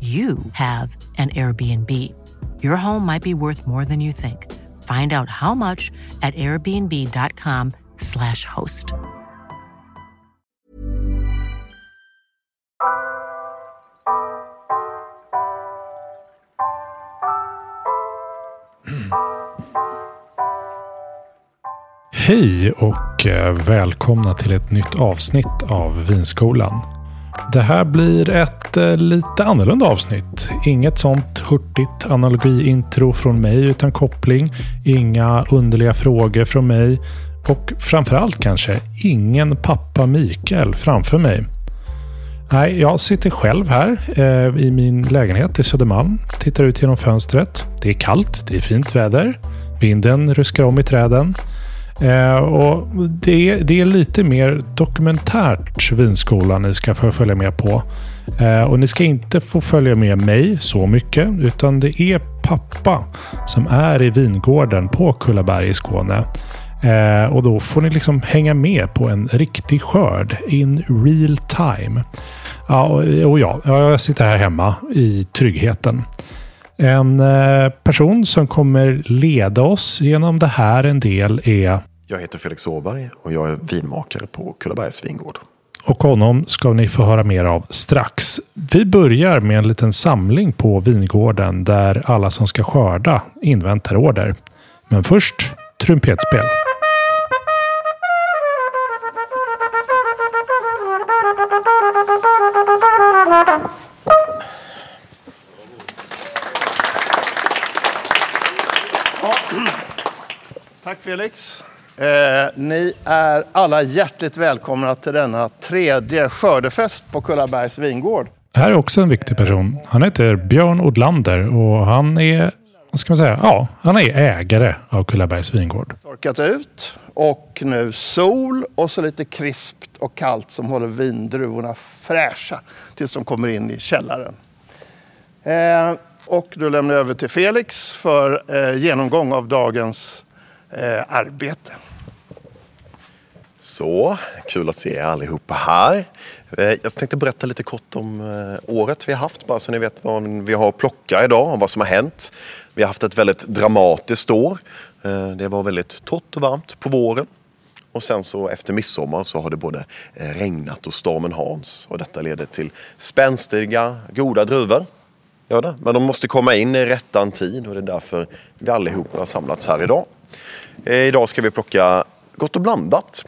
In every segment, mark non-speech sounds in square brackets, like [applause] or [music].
you have an Airbnb. Your home might be worth more than you think. Find out how much at airbnb.com/slash host. Hej och eh, välkomna till ett nytt avsnitt av Vinskolan. Det här blir ett eh, lite annorlunda avsnitt. Inget sånt hurtigt analogiintro från mig utan koppling. Inga underliga frågor från mig. Och framförallt kanske ingen pappa Mikael framför mig. Nej, jag sitter själv här eh, i min lägenhet i Södermalm. Tittar ut genom fönstret. Det är kallt, det är fint väder. Vinden ruskar om i träden. Eh, och det, det, är lite mer dokumentärt vinskola ni ska få följa med på. Eh, och ni ska inte få följa med mig så mycket, utan det är pappa som är i vingården på Kullaberg i Skåne. Eh, och då får ni liksom hänga med på en riktig skörd in real time. Ja, och, och ja, jag sitter här hemma i tryggheten. En eh, person som kommer leda oss genom det här en del är jag heter Felix Åberg och jag är vinmakare på Kullabergs vingård. Och honom ska ni få höra mer av strax. Vi börjar med en liten samling på vingården där alla som ska skörda inväntar order. Men först trumpetspel. Tack Felix. Eh, ni är alla hjärtligt välkomna till denna tredje skördefest på Kullabergs vingård. Här är också en viktig person. Han heter Björn Odlander och han är, vad ska man säga, ja, han är ägare av Kullabergs vingård. Torkat ut och nu sol och så lite krispt och kallt som håller vindruvorna fräscha tills de kommer in i källaren. Eh, och då lämnar jag över till Felix för eh, genomgång av dagens eh, arbete. Så, kul att se er allihopa här. Eh, jag tänkte berätta lite kort om eh, året vi har haft, bara så ni vet vad vi har att plocka idag och vad som har hänt. Vi har haft ett väldigt dramatiskt år. Eh, det var väldigt torrt och varmt på våren. Och sen så efter midsommar så har det både regnat och stormen Hans. Och detta leder till spänstiga, goda druvor. Gör det. Men de måste komma in i rättan tid och det är därför vi allihopa har samlats här idag. Eh, idag ska vi plocka gott och blandat.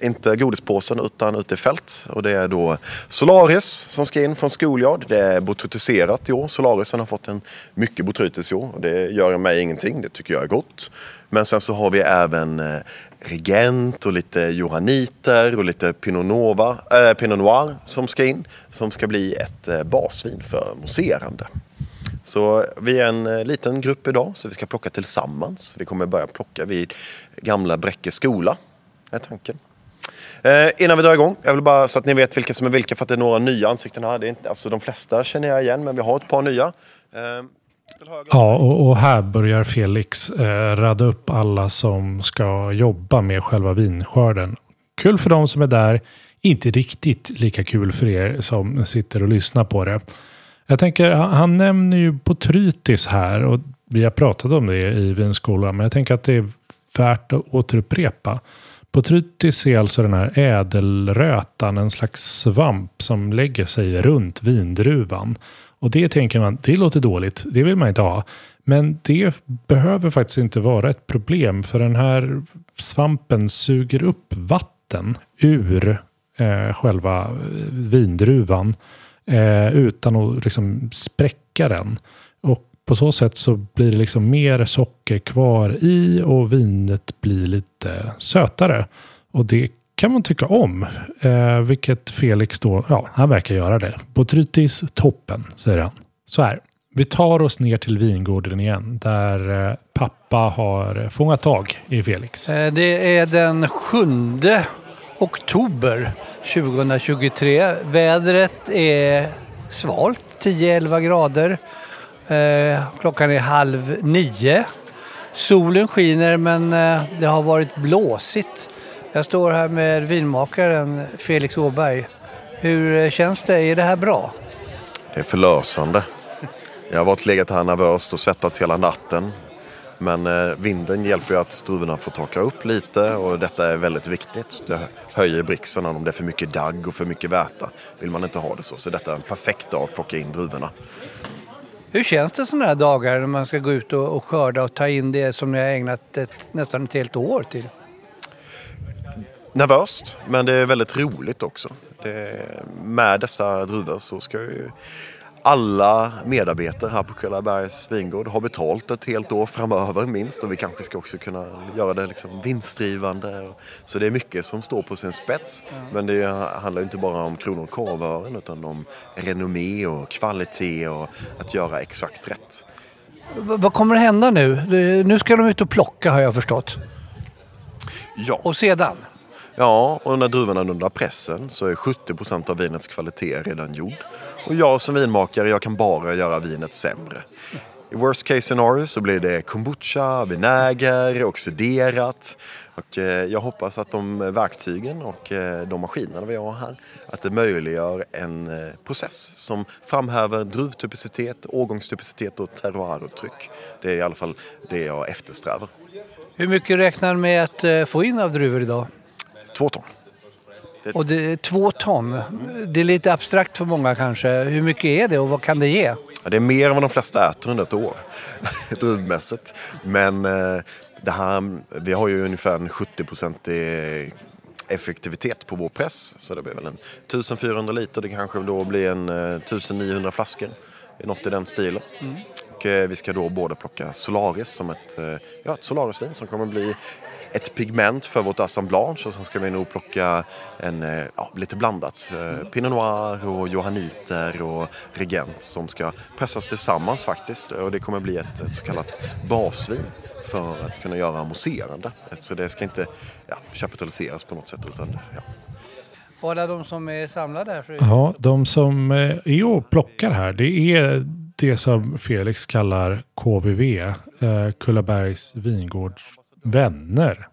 Inte godispåsen utan ute i fält. Och det är då Solaris som ska in från Skoljard. Det är botrytiserat i år. Solarisen har fått en mycket botrytis i år. Och det gör mig ingenting. Det tycker jag är gott. Men sen så har vi även eh, Regent och lite Johanniter och lite Pinot, Nova, äh, eh, Pinot Noir som ska in. Som ska bli ett basvin för mousserande. Så vi är en eh, liten grupp idag så vi ska plocka tillsammans. Vi kommer börja plocka vid gamla Bräcke skola, är tanken. Eh, innan vi drar igång, jag vill bara så att ni vet vilka som är vilka för att det är några nya ansikten här. Det är inte, alltså, de flesta känner jag igen men vi har ett par nya. Eh, Ja, och, och, här börjar Felix eh, rada upp alla som ska jobba med själva vinskörden. Kul för de som är där, inte riktigt lika kul för er som sitter och lyssnar på det. Jag tänker, han, han nämner ju Botrytis här och vi har pratat om det i vinskolan, men jag tänker att det är värt att återupprepa. Botrytis är alltså den här ädelrötan, en slags svamp som lägger sig runt vindruvan. Och det tänker man, det låter dåligt, det vill man inte ha. Men det behöver faktiskt inte vara ett problem för den här svampen suger upp vatten ur eh, själva vindruvan eh, utan att liksom spräcka den. Och på så sätt så blir det liksom mer socker kvar i och vinet blir lite sötare. Och det kan man tycka om. Eh, vilket Felix då, ja, han verkar göra det. Botrytis toppen, säger han. Så här, vi tar oss ner till vingården igen där eh, pappa har fångat tag i Felix. Eh, det är den sjunde oktober 2023. Vädret är svalt, 10-11 grader. Eh, klockan är halv nio. Solen skiner men eh, det har varit blåsigt. Jag står här med vinmakaren Felix Åberg. Hur eh, känns det? Är det här bra? Det är förlösande. Jag har varit legat här nervöst och svettats hela natten. Men eh, vinden hjälper ju att druvorna får torka upp lite och detta är väldigt viktigt. Det höjer brixen om det är för mycket dagg och för mycket väta. Vill man inte ha det så. Så detta är en perfekt dag att plocka in druvorna. Hur känns det sådana här dagar när man ska gå ut och, och skörda och ta in det som ni har ägnat ett, nästan ett helt år till? Nervöst, men det är väldigt roligt också. Det, med dessa druvor så ska ju alla medarbetare här på Kullabergs vingård har betalt ett helt år framöver minst och vi kanske ska också kunna göra det liksom vinstdrivande. Så det är mycket som står på sin spets. Men det handlar inte bara om kronor och korvören utan om renommé och kvalitet och att göra exakt rätt. Vad kommer att hända nu? Nu ska de ut och plocka har jag förstått. Ja. Och sedan? Ja, och när druvorna är under pressen så är 70 procent av vinets kvalitet redan gjord. Och jag som vinmakare, jag kan bara göra vinet sämre. I worst case scenario så blir det kombucha, vinäger, oxiderat. Och eh, jag hoppas att de verktygen och eh, de maskinerna vi har här, att det möjliggör en eh, process som framhäver druvtypicitet, årgångstypicitet och terroiruttryck. Det är i alla fall det jag eftersträvar. Hur mycket räknar du med att få in av druvor idag? Två ton. Och det är två ton. Det är lite abstrakt för många kanske. Hur mycket är det och vad kan det ge? det är mer än vad de flesta äter under ett år, [laughs] druvmässigt. Men eh, det här, vi har ju ungefär 70 procent effektivitet på vår press. Så det blir väl en 1400 liter. Det kanske då blir en 1900 flaskor. Något i den stilen. Mm. Och eh, vi ska då både plocka Solaris som ett, eh, ja, ett Solarisvin som kommer bli ett pigment för vårt assemblage och sen ska vi nog plocka en, eh, ja, lite blandat. Eh, Pinot Noir och Johanniter och Regent som ska pressas tillsammans faktiskt. Och det kommer bli ett, ett så kallat basvin för att kunna göra mousserande. Så det ska inte ja, kapitaliseras på något sätt utan ja, vad är de som är samlade här? För... Ja, de som eh, är och plockar här, det är det som Felix kallar KVV, eh, Kullabergs vingårds vänner.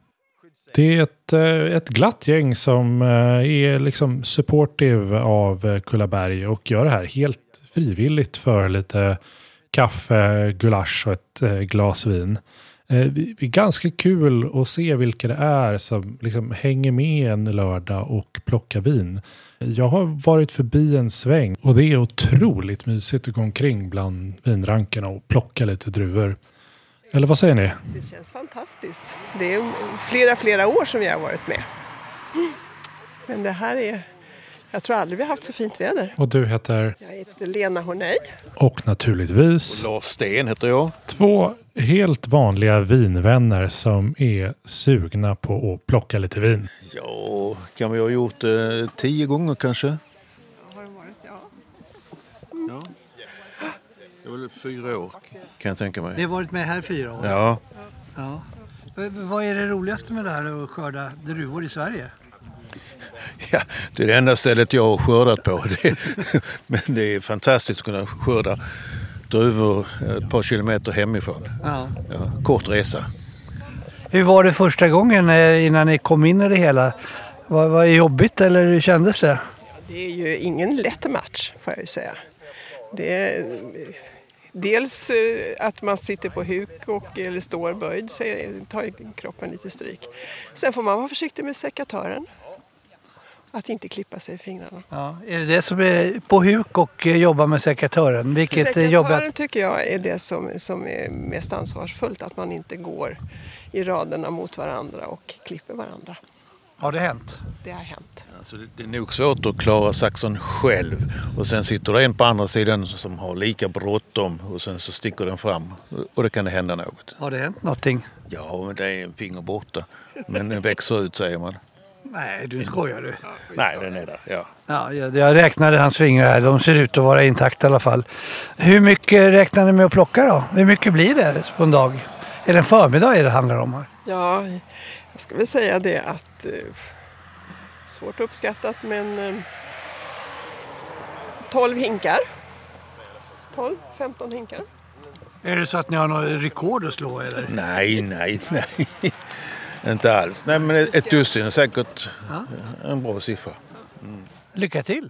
Det är ett, eh, ett glatt gäng som eh, är liksom supportive av eh, Kullaberg och gör det här helt frivilligt för lite kaffe, gulasch och ett glas vin. Det är ganska kul att se vilka det är som liksom hänger med en lördag och plockar vin. Jag har varit förbi en sväng och det är otroligt mysigt att gå omkring bland vinrankerna och plocka lite druvor. Eller vad säger ni? Det känns fantastiskt. Det är flera, flera år som jag har varit med. Men det här är... Jag tror aldrig vi har haft så fint väder. Och du heter? Jag heter Lena Hornej. Och naturligtvis? Och Lars Sten heter jag. Två helt vanliga vinvänner som är sugna på att plocka lite vin. Ja, kan vi ha gjort det eh, tio gånger kanske? Har det varit, ja. ja. Det var fyra år kan jag tänka mig. Ni har varit med här fyra år? Ja. ja. Vad är det roligaste med det här att skörda druvor i Sverige? [laughs] Ja, det är det enda stället jag har skördat på. [laughs] Det, men det är fantastiskt att kunna skörda druvor ett par kilometer hemifrån. Ja. Ja, kort resa. Hur var det första gången eh, innan ni kom in i det hela? Var, var det jobbigt eller hur kändes det? Det är ju ingen lätt match får jag ju säga. Det är, dels eh, att man sitter på huk och, eller står böjd så tar kroppen lite stryk. Sen får man vara försiktig med sekatören. Att inte klippa sig i fingrarna. Ja, är det det som är på huk och eh, jobba med sekatören? Vilket är Sekatören jobbigt? tycker jag är det som, som är mest ansvarsfullt. Att man inte går i raderna mot varandra och klipper varandra. Har det hänt? Det har hänt. Alltså det, det är nog svårt att klara saxen själv. Och sen sitter det en på andra sidan som har lika bråttom och sen så sticker den fram. Och det kan det hända något. Har det hänt någonting? Ja, men det är en finger borta. Men den växer ut säger man. Nej, du skojar du. Nej, den är där. Ja. Ja, jag, jag räknade hans fingrar här. De ser ut att vara intakta i alla fall. Hur mycket räknar ni med att plocka då? Hur mycket blir det på en dag? Eller en förmiddag är det handlar om här. Ja, jag skulle väl säga det att... Eh, svårt uppskattat men... Eh, 12 hinkar. 12-15 hinkar. Är det så att ni har något rekord att slå eller? Nej, nej, nej. Inte alls. Nej, men ett, dussin är säkert en bra siffra. Lycka till!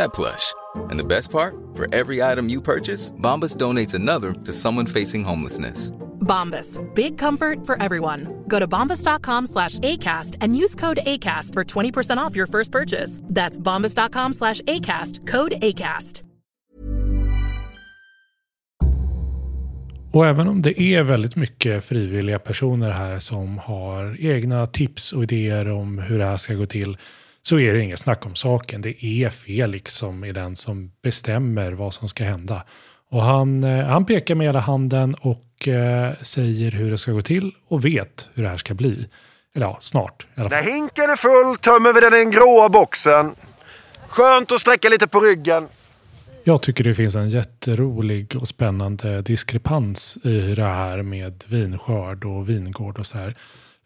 that plush. And the best part? For every item you purchase, Bombas donates another to someone facing homelessness. Bombas. Big comfort for everyone. Go to bombas.com slash ACAST and use code ACAST for 20% off your first purchase. That's bombas.com slash ACAST. Code ACAST. Och även om det är väldigt mycket frivilliga personer här som har egna tips och idéer om hur det här ska gå till så är det inget snack om saken. Det är Felix som är den som bestämmer vad som ska hända. Och han, eh, han pekar med hela handen och eh, säger hur det ska gå till och vet hur det här ska bli. Eller ja, snart i alla fall. När hinken är full tömmer vi den i den gråa boxen. Skönt att sträcka lite på ryggen. Jag tycker det finns en jätterolig och spännande diskrepans i det här med vinskörd och vingård och så här.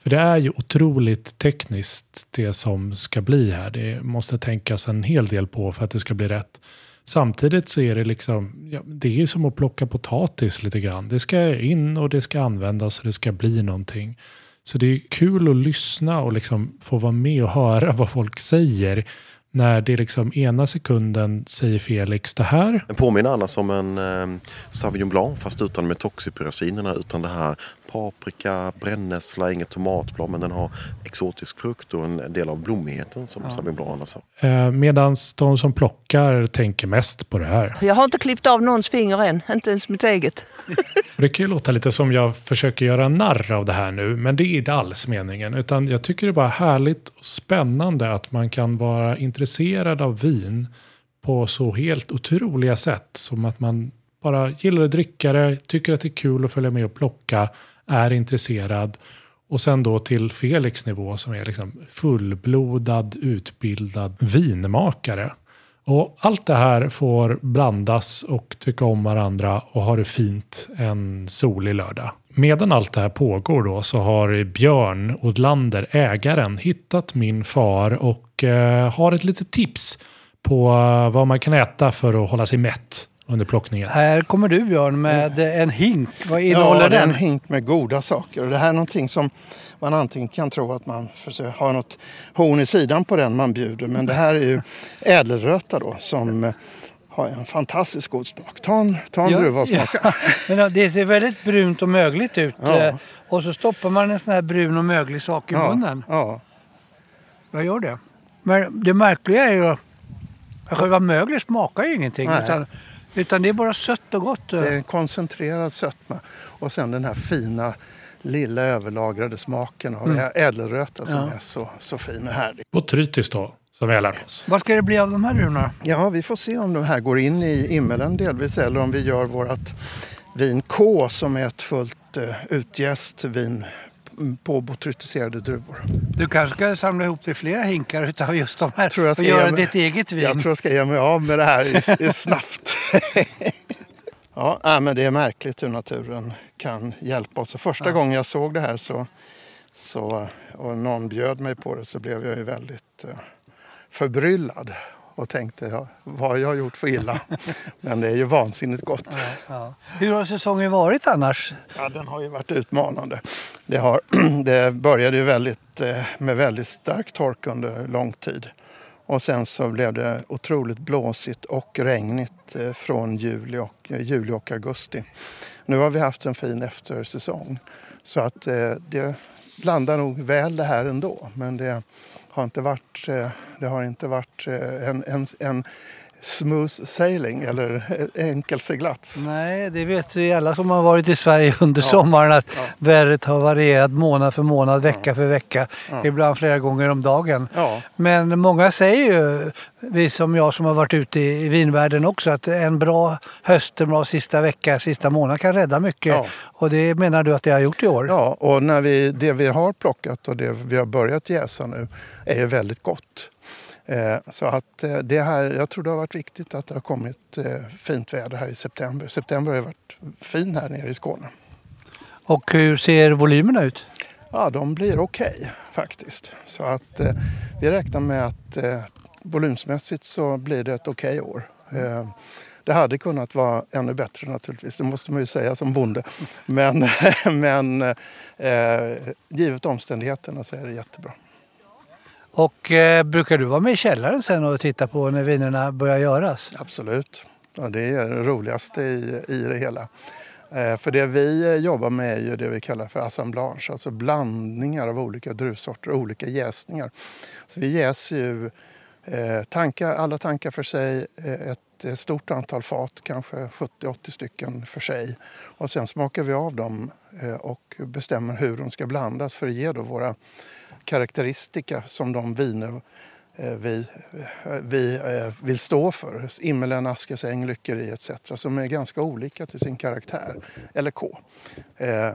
För det är ju otroligt tekniskt det som ska bli här. Det måste tänkas en hel del på för att det ska bli rätt. Samtidigt så är det liksom, ja, det är ju som att plocka potatis lite grann. Det ska in och det ska användas och det ska bli någonting. Så det är kul att lyssna och liksom få vara med och höra vad folk säger. När det liksom ena sekunden säger Felix det här. Den påminner annars om en eh, Sauvignon Blanc fast utan metoxypyrazinerna utan det här paprika, brännässla, inget tomatblad men den har exotisk frukt och en del av blommigheten som ja. Sauvignon Blanc annars har. Eh, Medan de som plockar tänker mest på det här. Jag har inte klippt av någons finger än, inte ens mitt eget. [laughs] det kan ju låta lite som jag försöker göra narr av det här nu, men det är inte alls meningen. Utan jag tycker det är bara härligt och spännande att man kan vara intresserad av vin på så helt otroliga sätt. Som att man bara gillar att dricka det, tycker att det är kul att följa med och plocka är intresserad. Och sen då till Felix nivå som är liksom fullblodad, utbildad vinmakare. Och allt det här får blandas och tycka om varandra och ha det fint en solig lördag. Medan allt det här pågår då så har Björn Odlander, ägaren, hittat min far och eh, har ett litet tips på eh, vad man kan äta för att hålla sig mätt under plockningen. Här kommer du Björn med en hink. Vad innehåller ja, den? En hink med goda saker. Och det här är någonting som man antingen kan tro att man har något horn i sidan på den man bjuder. Men det här är ju ädelröta då som eh, har en fantastiskt god smak. Ta en, ta en ja, druva och smaka. [laughs] Ja. det ser väldigt brunt och mögligt ut. Ja. Eh, och så stoppar man en sån här brun och möglig sak i ja. munnen. Ja. Jag gör det. Men det märkliga är ju att själva möglet smakar ju ingenting. Nej. Utan utan det är bara sött och gott. Det är en koncentrerad sötma. Och sen den här fina lilla överlagrade smaken av mm. ädelröta som ja. är så, så fin och härlig. Botrytis då, som vi har lärt oss. Vad ska det bli av de här druvorna? Ja, vi får se om de här går in i immelen delvis eller om vi gör vårt vin K som är ett fullt uh, utjäst vin på botrytiserade druvor. Du kanske ska samla ihop till flera hinkar utav just de här tror jag och göra mig, ditt eget vin. Jag tror jag ska ge mig av med det här i, i snabbt. [laughs] ja, men det är märkligt hur naturen kan hjälpa oss. första ja. gången jag såg det här så, så, och någon bjöd mig på det så blev jag ju väldigt uh, förbryllad och tänkte ja, vad har jag gjort för illa? [laughs] Men det är ju vansinnigt gott. Ja, ja. Hur har säsongen varit annars? Ja, den har ju varit utmanande. Det, har, [clears throat] det började ju väldigt, eh, med väldigt stark tork under lång tid. Och sen så blev det otroligt blåsigt och regnigt eh, från juli och, eh, juli och augusti. Nu har vi haft en fin eftersäsong. Så att det blandar nog väl det här ändå. Men det har inte varit, eh, det har inte varit eh, en, en, en smooth sailing eller [laughs] enkel seglats. Nej, det vet vi alla som har varit i Sverige under ja. sommaren att ja. vädret har varierat månad för månad, vecka ja. för vecka, ibland flera gånger om dagen. Men många säger ju, vi som jag som har varit ute i vinvärlden också, att en bra höst, en bra sista vecka, sista månad kan rädda mycket. Och det menar du att det har gjort i år? Ja, och när vi, det vi har plockat och det vi har börjat jäsa nu är ju väldigt gott. Eh, så att eh, det här, jag tror det har varit viktigt att det har kommit eh, fint väder här i september. September har varit fin här nere i Skåne. Och hur ser volymerna ut? Ja, de blir okej okay, faktiskt. Så att vi räknar med att volymsmässigt så blir det ett okej okay år. Det hade kunnat vara ännu bättre naturligtvis, det måste man ju säga som bonde. Men, [laughs] men givet omständigheterna så är det jättebra. Och eh, brukar du vara med i källaren sen och titta på när vinerna börjar göras? Absolut. Ja, det är det roligaste i, i det hela. Eh, för det vi eh, jobbar med är ju det vi kallar för assemblage, alltså blandningar av olika druvsorter, och olika jäsningar. Så vi jäser ju eh, tankar, alla tankar för sig, eh, ett stort antal fat, kanske 70-80 stycken för sig. Och sen smakar vi av dem eh, och bestämmer hur de ska blandas för att ge då våra karaktäristika som de viner eh, vi, eh, vi eh, vill stå för. Immelen, Askesäng, Lyckeri etc. som är ganska olika till sin karaktär, eller K.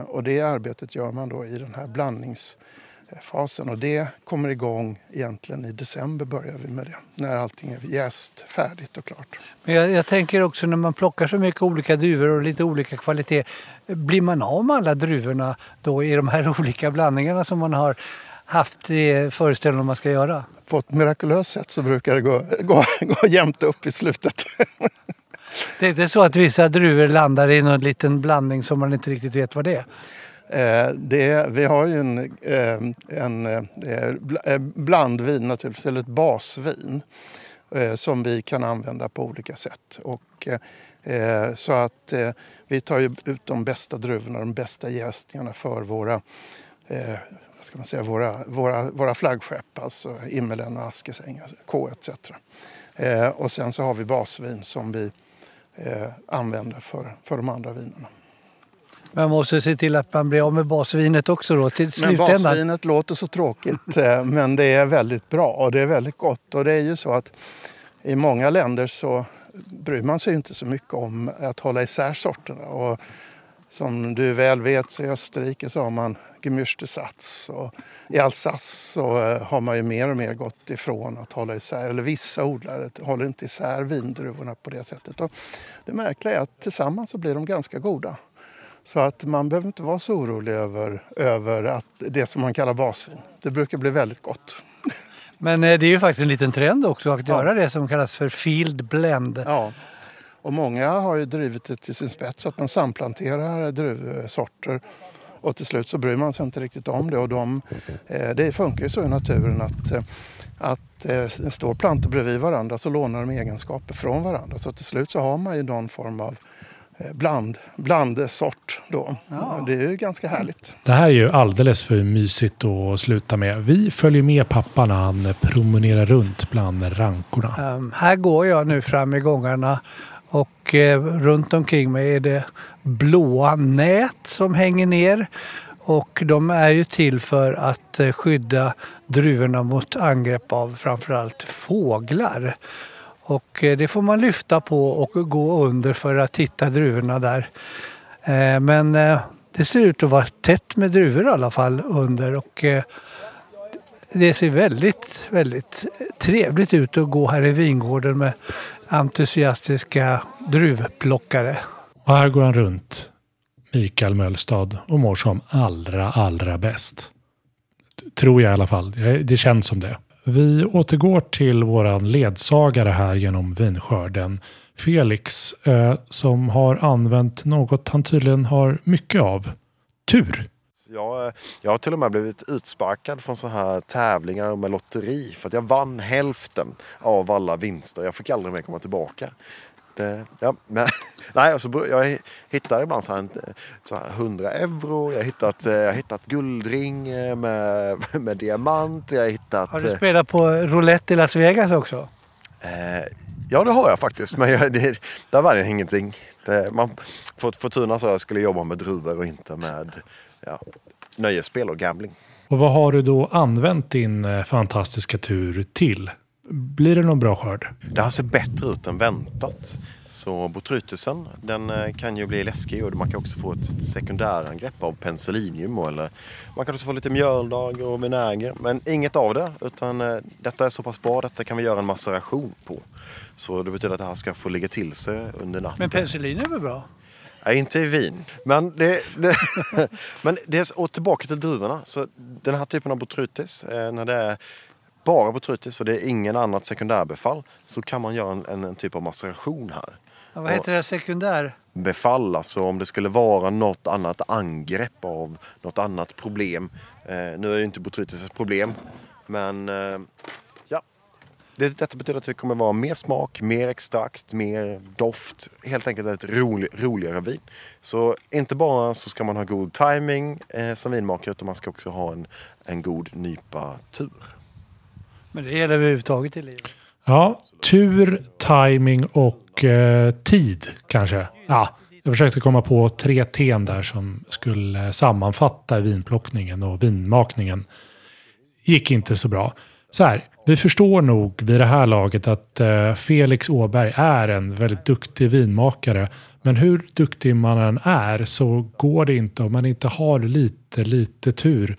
Och det arbetet gör man då i den här blandningsfasen. Och det kommer igång egentligen i december börjar vi med det. När allting är jäst, färdigt och klart. Men jag, jag tänker också när man plockar så mycket olika druvor och lite olika kvalitet. Blir man av med alla druvorna då i de här [laughs] olika blandningarna som man har haft i föreställningen om man ska göra? På ett mirakulöst sätt så brukar det gå, gå, gå jämnt upp i slutet. Det är inte så att vissa druvor landar i någon liten blandning som man inte riktigt vet vad det är? Eh, det, vi har ju en, eh, en, en blandvin naturligtvis, eller ett basvin som vi kan använda på olika sätt. Och, så att vi tar ju ut de bästa druvorna, de bästa jäsningarna för våra ska man säga, våra, våra, våra flaggskepp, alltså Immelen och Askesäng, K etc. och sen så har vi basvin som vi använder för, för de andra vinerna. Man måste se till att man blir av med basvinet också då till slutändan. Men basvinet låter så tråkigt eh, men det är väldigt bra och det är väldigt gott. Och det är ju så att i många länder så bryr man sig inte så mycket om att hålla isär sorterna. Och som du väl vet så i Österrike så har man Gemischte Satz och i Alsace så eh, har man ju mer och mer gått ifrån att hålla isär, eller vissa odlare håller inte isär vindruvorna på det sättet. Och det märkliga är att tillsammans så blir de ganska goda. Så att man behöver inte vara så orolig över, över att det som man kallar basvin. Det brukar bli väldigt gott. Men eh, det är ju faktiskt en liten trend också att ja. göra det som kallas för field blend. Ja, och många har ju drivit det till sin spets att man samplanterar druvsorter och till slut så bryr man sig inte riktigt om det. Och de, eh, det funkar ju så i naturen att, eh, att står plantor bredvid varandra så lånar de egenskaper från varandra. Så till slut så har man ju någon form av Eh, bland, blandsort. Då. Ja. Det är ju ganska härligt. Det här är ju alldeles för mysigt att sluta med. Vi följer med pappa när han promenerar runt bland rankorna. Um, här går jag nu fram i gångarna och eh, runt omkring mig är det blåa nät som hänger ner. Och de är ju till för att eh, skydda druvorna mot angrepp av framförallt fåglar. Och eh, det får man lyfta på och gå under för att hitta druvorna där. Eh, men eh, det ser ut att vara tätt med druvor i alla fall under och eh, det ser väldigt, väldigt trevligt ut att gå här i vingården med entusiastiska druvplockare. Och här går han runt, Mikael Möllstad, och mår som allra, allra bäst. Tror jag i alla fall. Det känns som det. Vi återgår till våran ledsagare här genom vinskörden. Felix, eh, som har använt något han tydligen har mycket av. Tur. Jag, jag har till och med blivit utsparkad från så här tävlingar med lotteri för att jag vann hälften av alla vinster. Jag fick aldrig mer komma tillbaka. Det, ja, men, [laughs] nej, alltså, jag hittar ibland så här, så här 100 euro, jag har hittat, eh, jag har hittat guldring eh, med, [laughs] med diamant. Jag har, hittat, har du spelat på roulette i Las Vegas också? Eh, ja, det har jag faktiskt. Men jag, det, där vann jag ingenting. Det, man, Fortuna sa att jag skulle jobba med druvor och inte med ja, nöjesspel och gambling. Och vad har du då använt din eh, fantastiska tur till? Blir det någon bra skörd? Det här ser bättre ut än väntat. Så botrytisen den eh, kan ju bli läskig och man kan också få ett sekundärangrepp av penicillinium eller man kan också få lite mjöldag och vinäger. Men inget av det utan eh, detta är så pass bra, detta kan vi göra en maceration på. Så det betyder att det här ska få ligga till sig under natten. Men penicillin är väl bra? Nej, inte i vin. Men, det, det [laughs] men det, och tillbaka till druvorna. Så den här typen av botrytis, eh, när det är bara botrytis och det är ingen annat sekundärbefall så kan man göra en, en, en typ av maceration här. Ja, vad heter det sekundär? Befall, alltså om det skulle vara något annat angrepp av något annat problem. Eh, nu är ju inte botrytis ett problem men eh. Det, detta betyder att det kommer vara mer smak, mer extrakt, mer doft. Helt enkelt ett rolig, roligare vin. Så inte bara så ska man ha god timing eh, som vinmakare utan man ska också ha en, en god nypa tur. Men det gäller överhuvudtaget i livet. Ja, tur, timing och eh, tid kanske. Ja, jag försökte komma på tre T där som skulle sammanfatta vinplockningen och vinmakningen. Gick inte så bra. Så här, vi förstår nog vid det här laget att eh, Felix Åberg är en väldigt duktig vinmakare. Men hur duktig man än är så går det inte om man inte har lite, lite tur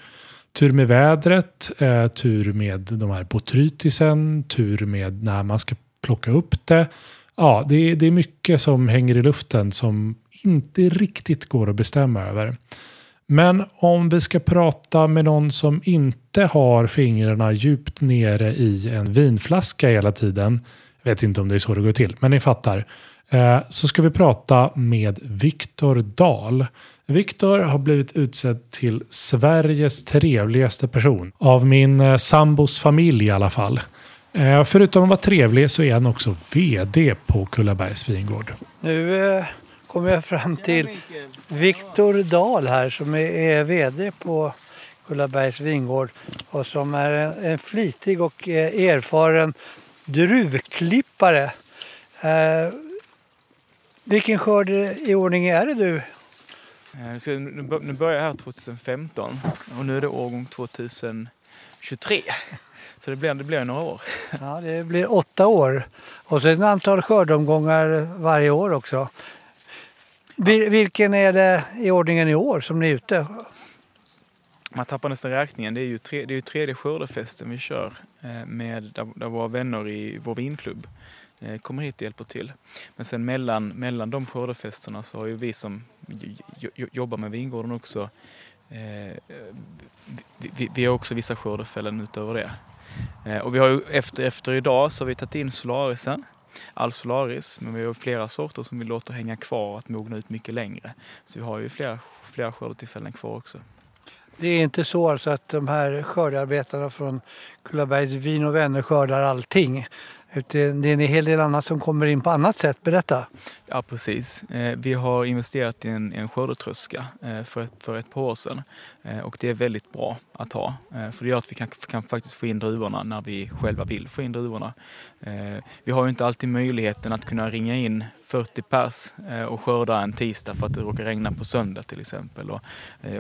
tur med vädret, eh, tur med de här botrytisen, tur med när man ska plocka upp det. Ja, det är mycket som hänger i luften som inte riktigt går att bestämma över. Men om vi ska prata med någon som inte har fingrarna djupt nere i en vinflaska hela tiden. Jag vet inte om det är så det går till, men ni fattar. Eh, så ska vi prata med Viktor Dahl. Viktor har blivit utsedd till Sveriges trevligaste person. Av min eh, sambos familj i alla fall. Eh, förutom att vara trevlig så är han också VD på Kullabergs vingård. Nu kommer jag fram till Viktor Dahl här som är, VD på Kullabergs vingård och som är en, flitig och eh, erfaren druvklippare. Eh, vilken skörd i ordning är det du? Eh, Så nu bör- nu börjar jag här 2015 och nu är det årgång 2023. Så det blir, det blir några år. Ja, det blir åtta år. Och så ett antal skördomgångar varje år också. Vilken är det i ordningen i år som ni är ute? Man tappar nästan räkningen. Det är ju, tre, det är ju tredje skördefesten vi kör eh, med där, där våra vänner i vår vinklubb eh, kommer hit och hjälper till. Men sen mellan, mellan de skördefesterna så har ju vi som jobbar med vingården också eh, vi, vi, vi har också vissa skördefällen utöver det. Eh, och vi har ju efter, efter idag så har vi tagit in solarisen, all solaris, men vi har flera sorter som vi låter hänga kvar att mogna ut mycket längre. Så vi har ju flera, flera skördetillfällen kvar också. Det är inte så alltså att de här skördearbetarna från Kullabergs vin och vänner skördar allting. Det är en hel del annat som kommer in på annat sätt. Berätta. Ja, precis. Eh, vi har investerat i en, en skördetröska eh, för ett, för ett par år sedan. Eh, och det är väldigt bra att ha. För det gör att vi kan, kan faktiskt få in druvorna när vi själva vill få in druvorna. Vi har ju inte alltid möjligheten att kunna ringa in 40 pers och skörda en tisdag för att det råkar regna på söndag till exempel. Och,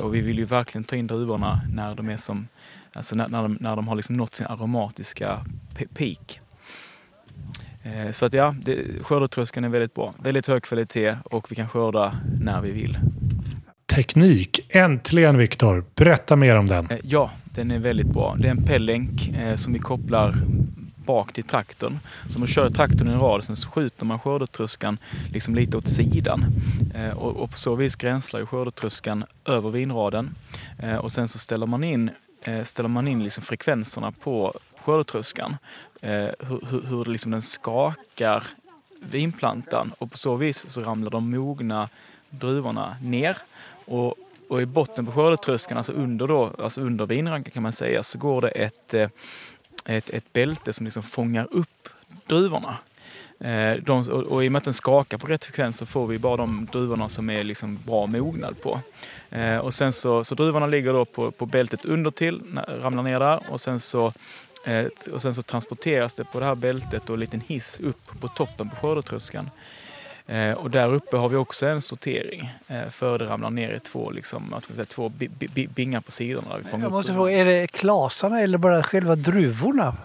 och vi vill ju verkligen ta in druvorna när de är som Alltså när, när, de, när de har liksom nått sin aromatiska peak. Eh, Så att ja, det, skördetröskeln är väldigt bra. Väldigt hög kvalitet och vi kan skörda när vi vill. Teknik, äntligen Viktor. Berätta mer om den. Eh, Ja, den är väldigt bra. Det är en pellänk eh, som vi kopplar bak till traktorn. Så man kör traktorn i en rad, sen så skjuter man skördetröskan liksom lite åt sidan. Eh, och, och på så vis gränslar ju skördetröskan över vinraden. Eh, och sen så ställer man in, eh, ställer man in liksom frekvenserna på skördetröskan. Eh, hur, hur, hur liksom den skakar vinplantan och på så vis så ramlar de mogna druvorna ner. Och, och i botten på skördetröskan, alltså under, då, alltså under vinrankan kan man säga, så går det ett, eh, ett, ett bälte som liksom fångar upp druvorna. Eh, De, och, och i och med att den skakar på rätt frekvens så får vi bara de druvorna som är liksom bra mognad på. Eh, och sen så, så druvorna ligger då på, på bältet under till, ramlar ner där och sen så och sen så transporteras det på det här bältet och en liten hiss upp på toppen på skördetröskeln. Eh, och där uppe har vi också en sortering eh, för det ramlar ner i två, liksom, ska säga, två bi, bi, bi, bingar på sidorna. Där vi Jag måste fråga, är det klasarna eller bara själva druvorna?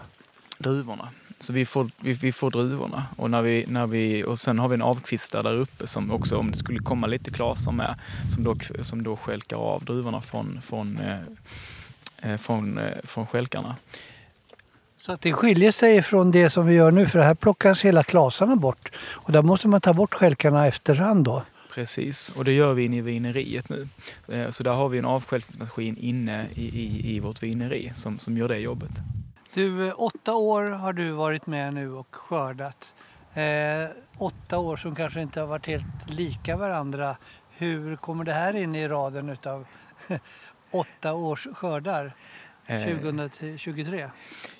druvorna. Så vi får, vi, vi får druvorna. Och, när vi, när vi, och sen har vi en avkvistare där uppe som också, om det skulle komma lite klasar med, som då, som då skälkar av druvorna från, från, eh, eh, från, eh, från skälkarna. Så att det skiljer sig från det som vi gör nu för här plockas hela klasarna bort. Och där måste man ta bort skälkarna efterhand då. Precis, och det gör vi inne i vineriet nu. Eh, Så där har vi en avstjälpningsmaskin inne i, i, i vårt vineri som, som gör det jobbet. Du, eh, åtta år har du varit med nu och skördat. Eh, åtta år som kanske inte har varit helt lika varandra. Hur kommer det här in i raden utav [laughs] åtta års skördar. 2023?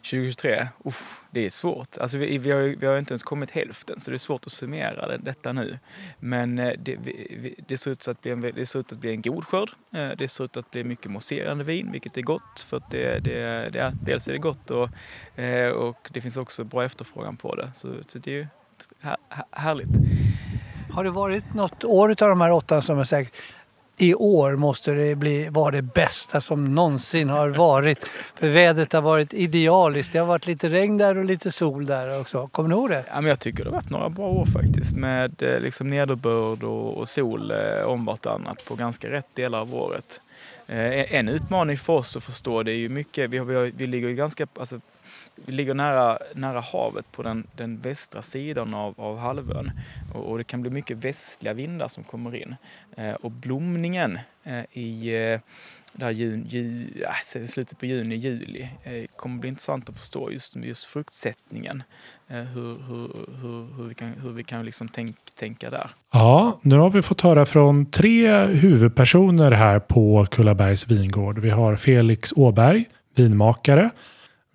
2023, uff, det är svårt. Alltså vi, vi, har, vi har inte ens kommit hälften så det är svårt att summera det, detta nu. Men eh, det, vi, det, ser ut att bli en, det ser ut att bli en god skörd. Eh, Det ser ut att bli mycket mousserande vin, vilket är gott. För att det, det, det, dels är det gott och, eh, och det finns också bra efterfrågan på det. Så, så det är ju här, här- härligt. Har det varit något år utav de här åtta som är sagt i år måste det bli, vara det bästa som någonsin har varit. För vädret har varit idealiskt. Det har varit lite regn där och lite sol där också. Kommer ni ihåg det? Ja, men jag tycker det har varit några bra år faktiskt med eh, liksom nederbörd och, och sol eh, om vartannat på ganska rätt delar av året. Eh, en utmaning för oss att förstå det är ju mycket, vi, har, vi, har, vi ligger ju ganska, alltså, vi ligger nära, nära havet på den, den västra sidan av, av halvön och, och, det kan bli mycket västliga vindar som kommer in. Eh, och blomningen eh, i eh, där jun, ju, äh, slutet på juni, juli eh, kommer bli intressant att förstå just, just fruktsättningen. Eh, hur, hur, hur, hur, vi kan, hur vi kan liksom tänk, tänka där. Ja, nu har vi fått höra från tre huvudpersoner här på Kullabergs vingård. Vi har Felix Åberg, vinmakare.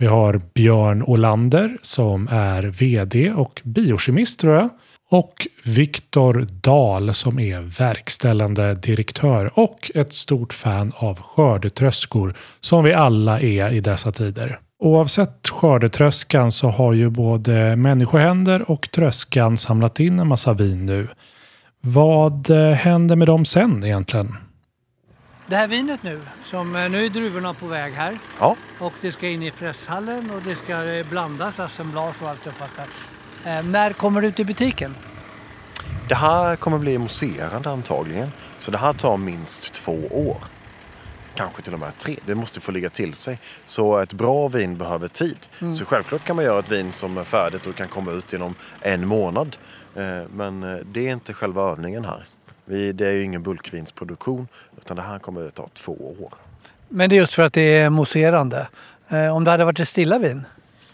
Vi har Björn Olander som är vd och biokemist tror jag. Och Viktor Dahl som är verkställande direktör och ett stort fan av skördetröskor som vi alla är i dessa tider. Oavsett skördetröskan så har ju både människohänder och tröskan samlat in en massa vin nu. Vad eh, händer med dem sen egentligen? Det här vinet nu, som eh, nu är druvorna på väg här. Ja. Och det ska in i presshallen och det ska eh, blandas, assemblage och allt där. Eh, när kommer det ut i butiken? Det här kommer bli mousserande antagligen. Så det här tar minst två år. Kanske till och med tre. Det måste få ligga till sig. Så ett bra vin behöver tid. Mm. Så självklart kan man göra ett vin som är färdigt och kan komma ut inom en månad. Eh, men det är inte själva övningen här. Det är ju ingen bulkvinsproduktion utan det här kommer att ta två år. Men det är just för att det är mousserande. Eh, om det hade varit ett stilla vin?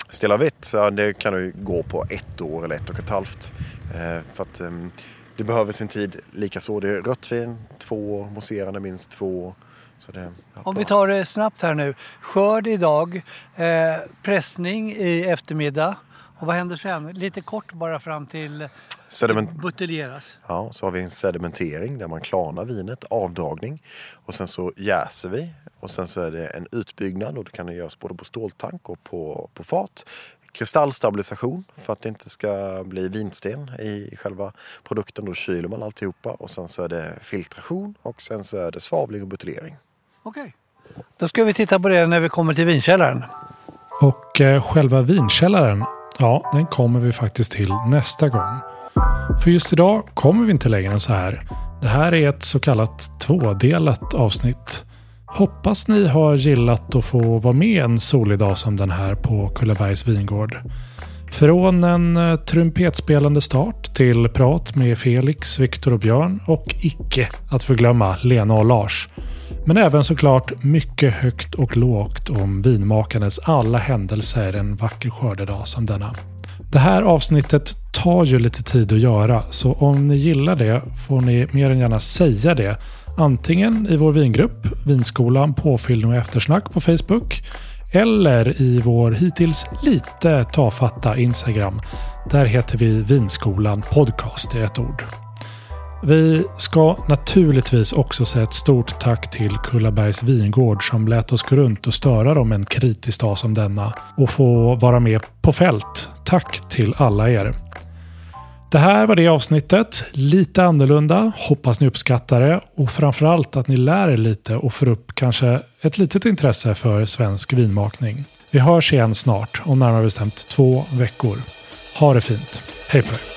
Stilla vitt, det kan ju gå på ett år eller ett och ett halvt. Eh, för att ehm, det behöver sin tid. Likaså det är rött vin, två år, mousserande minst två år. Det, ja, Om vi tar det snabbt här nu. Skörd idag, eh, pressning i eftermiddag. Och vad händer sen? Lite kort bara fram till Sediment... buteljeras. Ja, så har vi en sedimentering där man klarnar vinet, avdragning. Och sen så jäser vi och sen så är det en utbyggnad och det kan göras både på ståltank och på, på fat. Kristallstabilisation för att det inte ska bli vinsten i själva produkten. Då kyler man alltihopa och sen så är det filtration och sen så är det svavling och buteljering. Okej. Då ska vi titta på det när vi kommer till vinkällaren. Och eh, själva vinkällaren, ja den kommer vi faktiskt till nästa gång. För just idag kommer vi inte längre än så här. Det här är ett så kallat tvådelat avsnitt. Hoppas ni har gillat att få vara med en solig dag som den här på Kullabergs vingård. Från en eh, trumpetspelande start till prat med Felix, Viktor och Björn och icke att förglömma Lena och Lars. Men även såklart mycket högt och lågt om vinmakandets alla händelser en vacker skördedag som denna. Det här avsnittet tar ju lite tid att göra så om ni gillar det får ni mer än gärna säga det Antingen i vår vingrupp, Vinskolan påfyllning och eftersnack på Facebook eller i vår hittills lite tafatta Instagram. Där heter vi Vinskolan Podcast i ett ord. Vi ska naturligtvis också säga ett stort tack till Kullabergs vingård som lät oss gå runt och störa dem en kritisk dag som denna och få vara med på fält. Tack till alla er. Det här var det avsnittet. Lite annorlunda. Hoppas ni uppskattar det och framförallt att ni lär er lite och får upp kanske ett litet intresse för svensk vinmakning. Vi hörs igen snart om närmare bestämt två veckor. Ha det fint. Hej på er.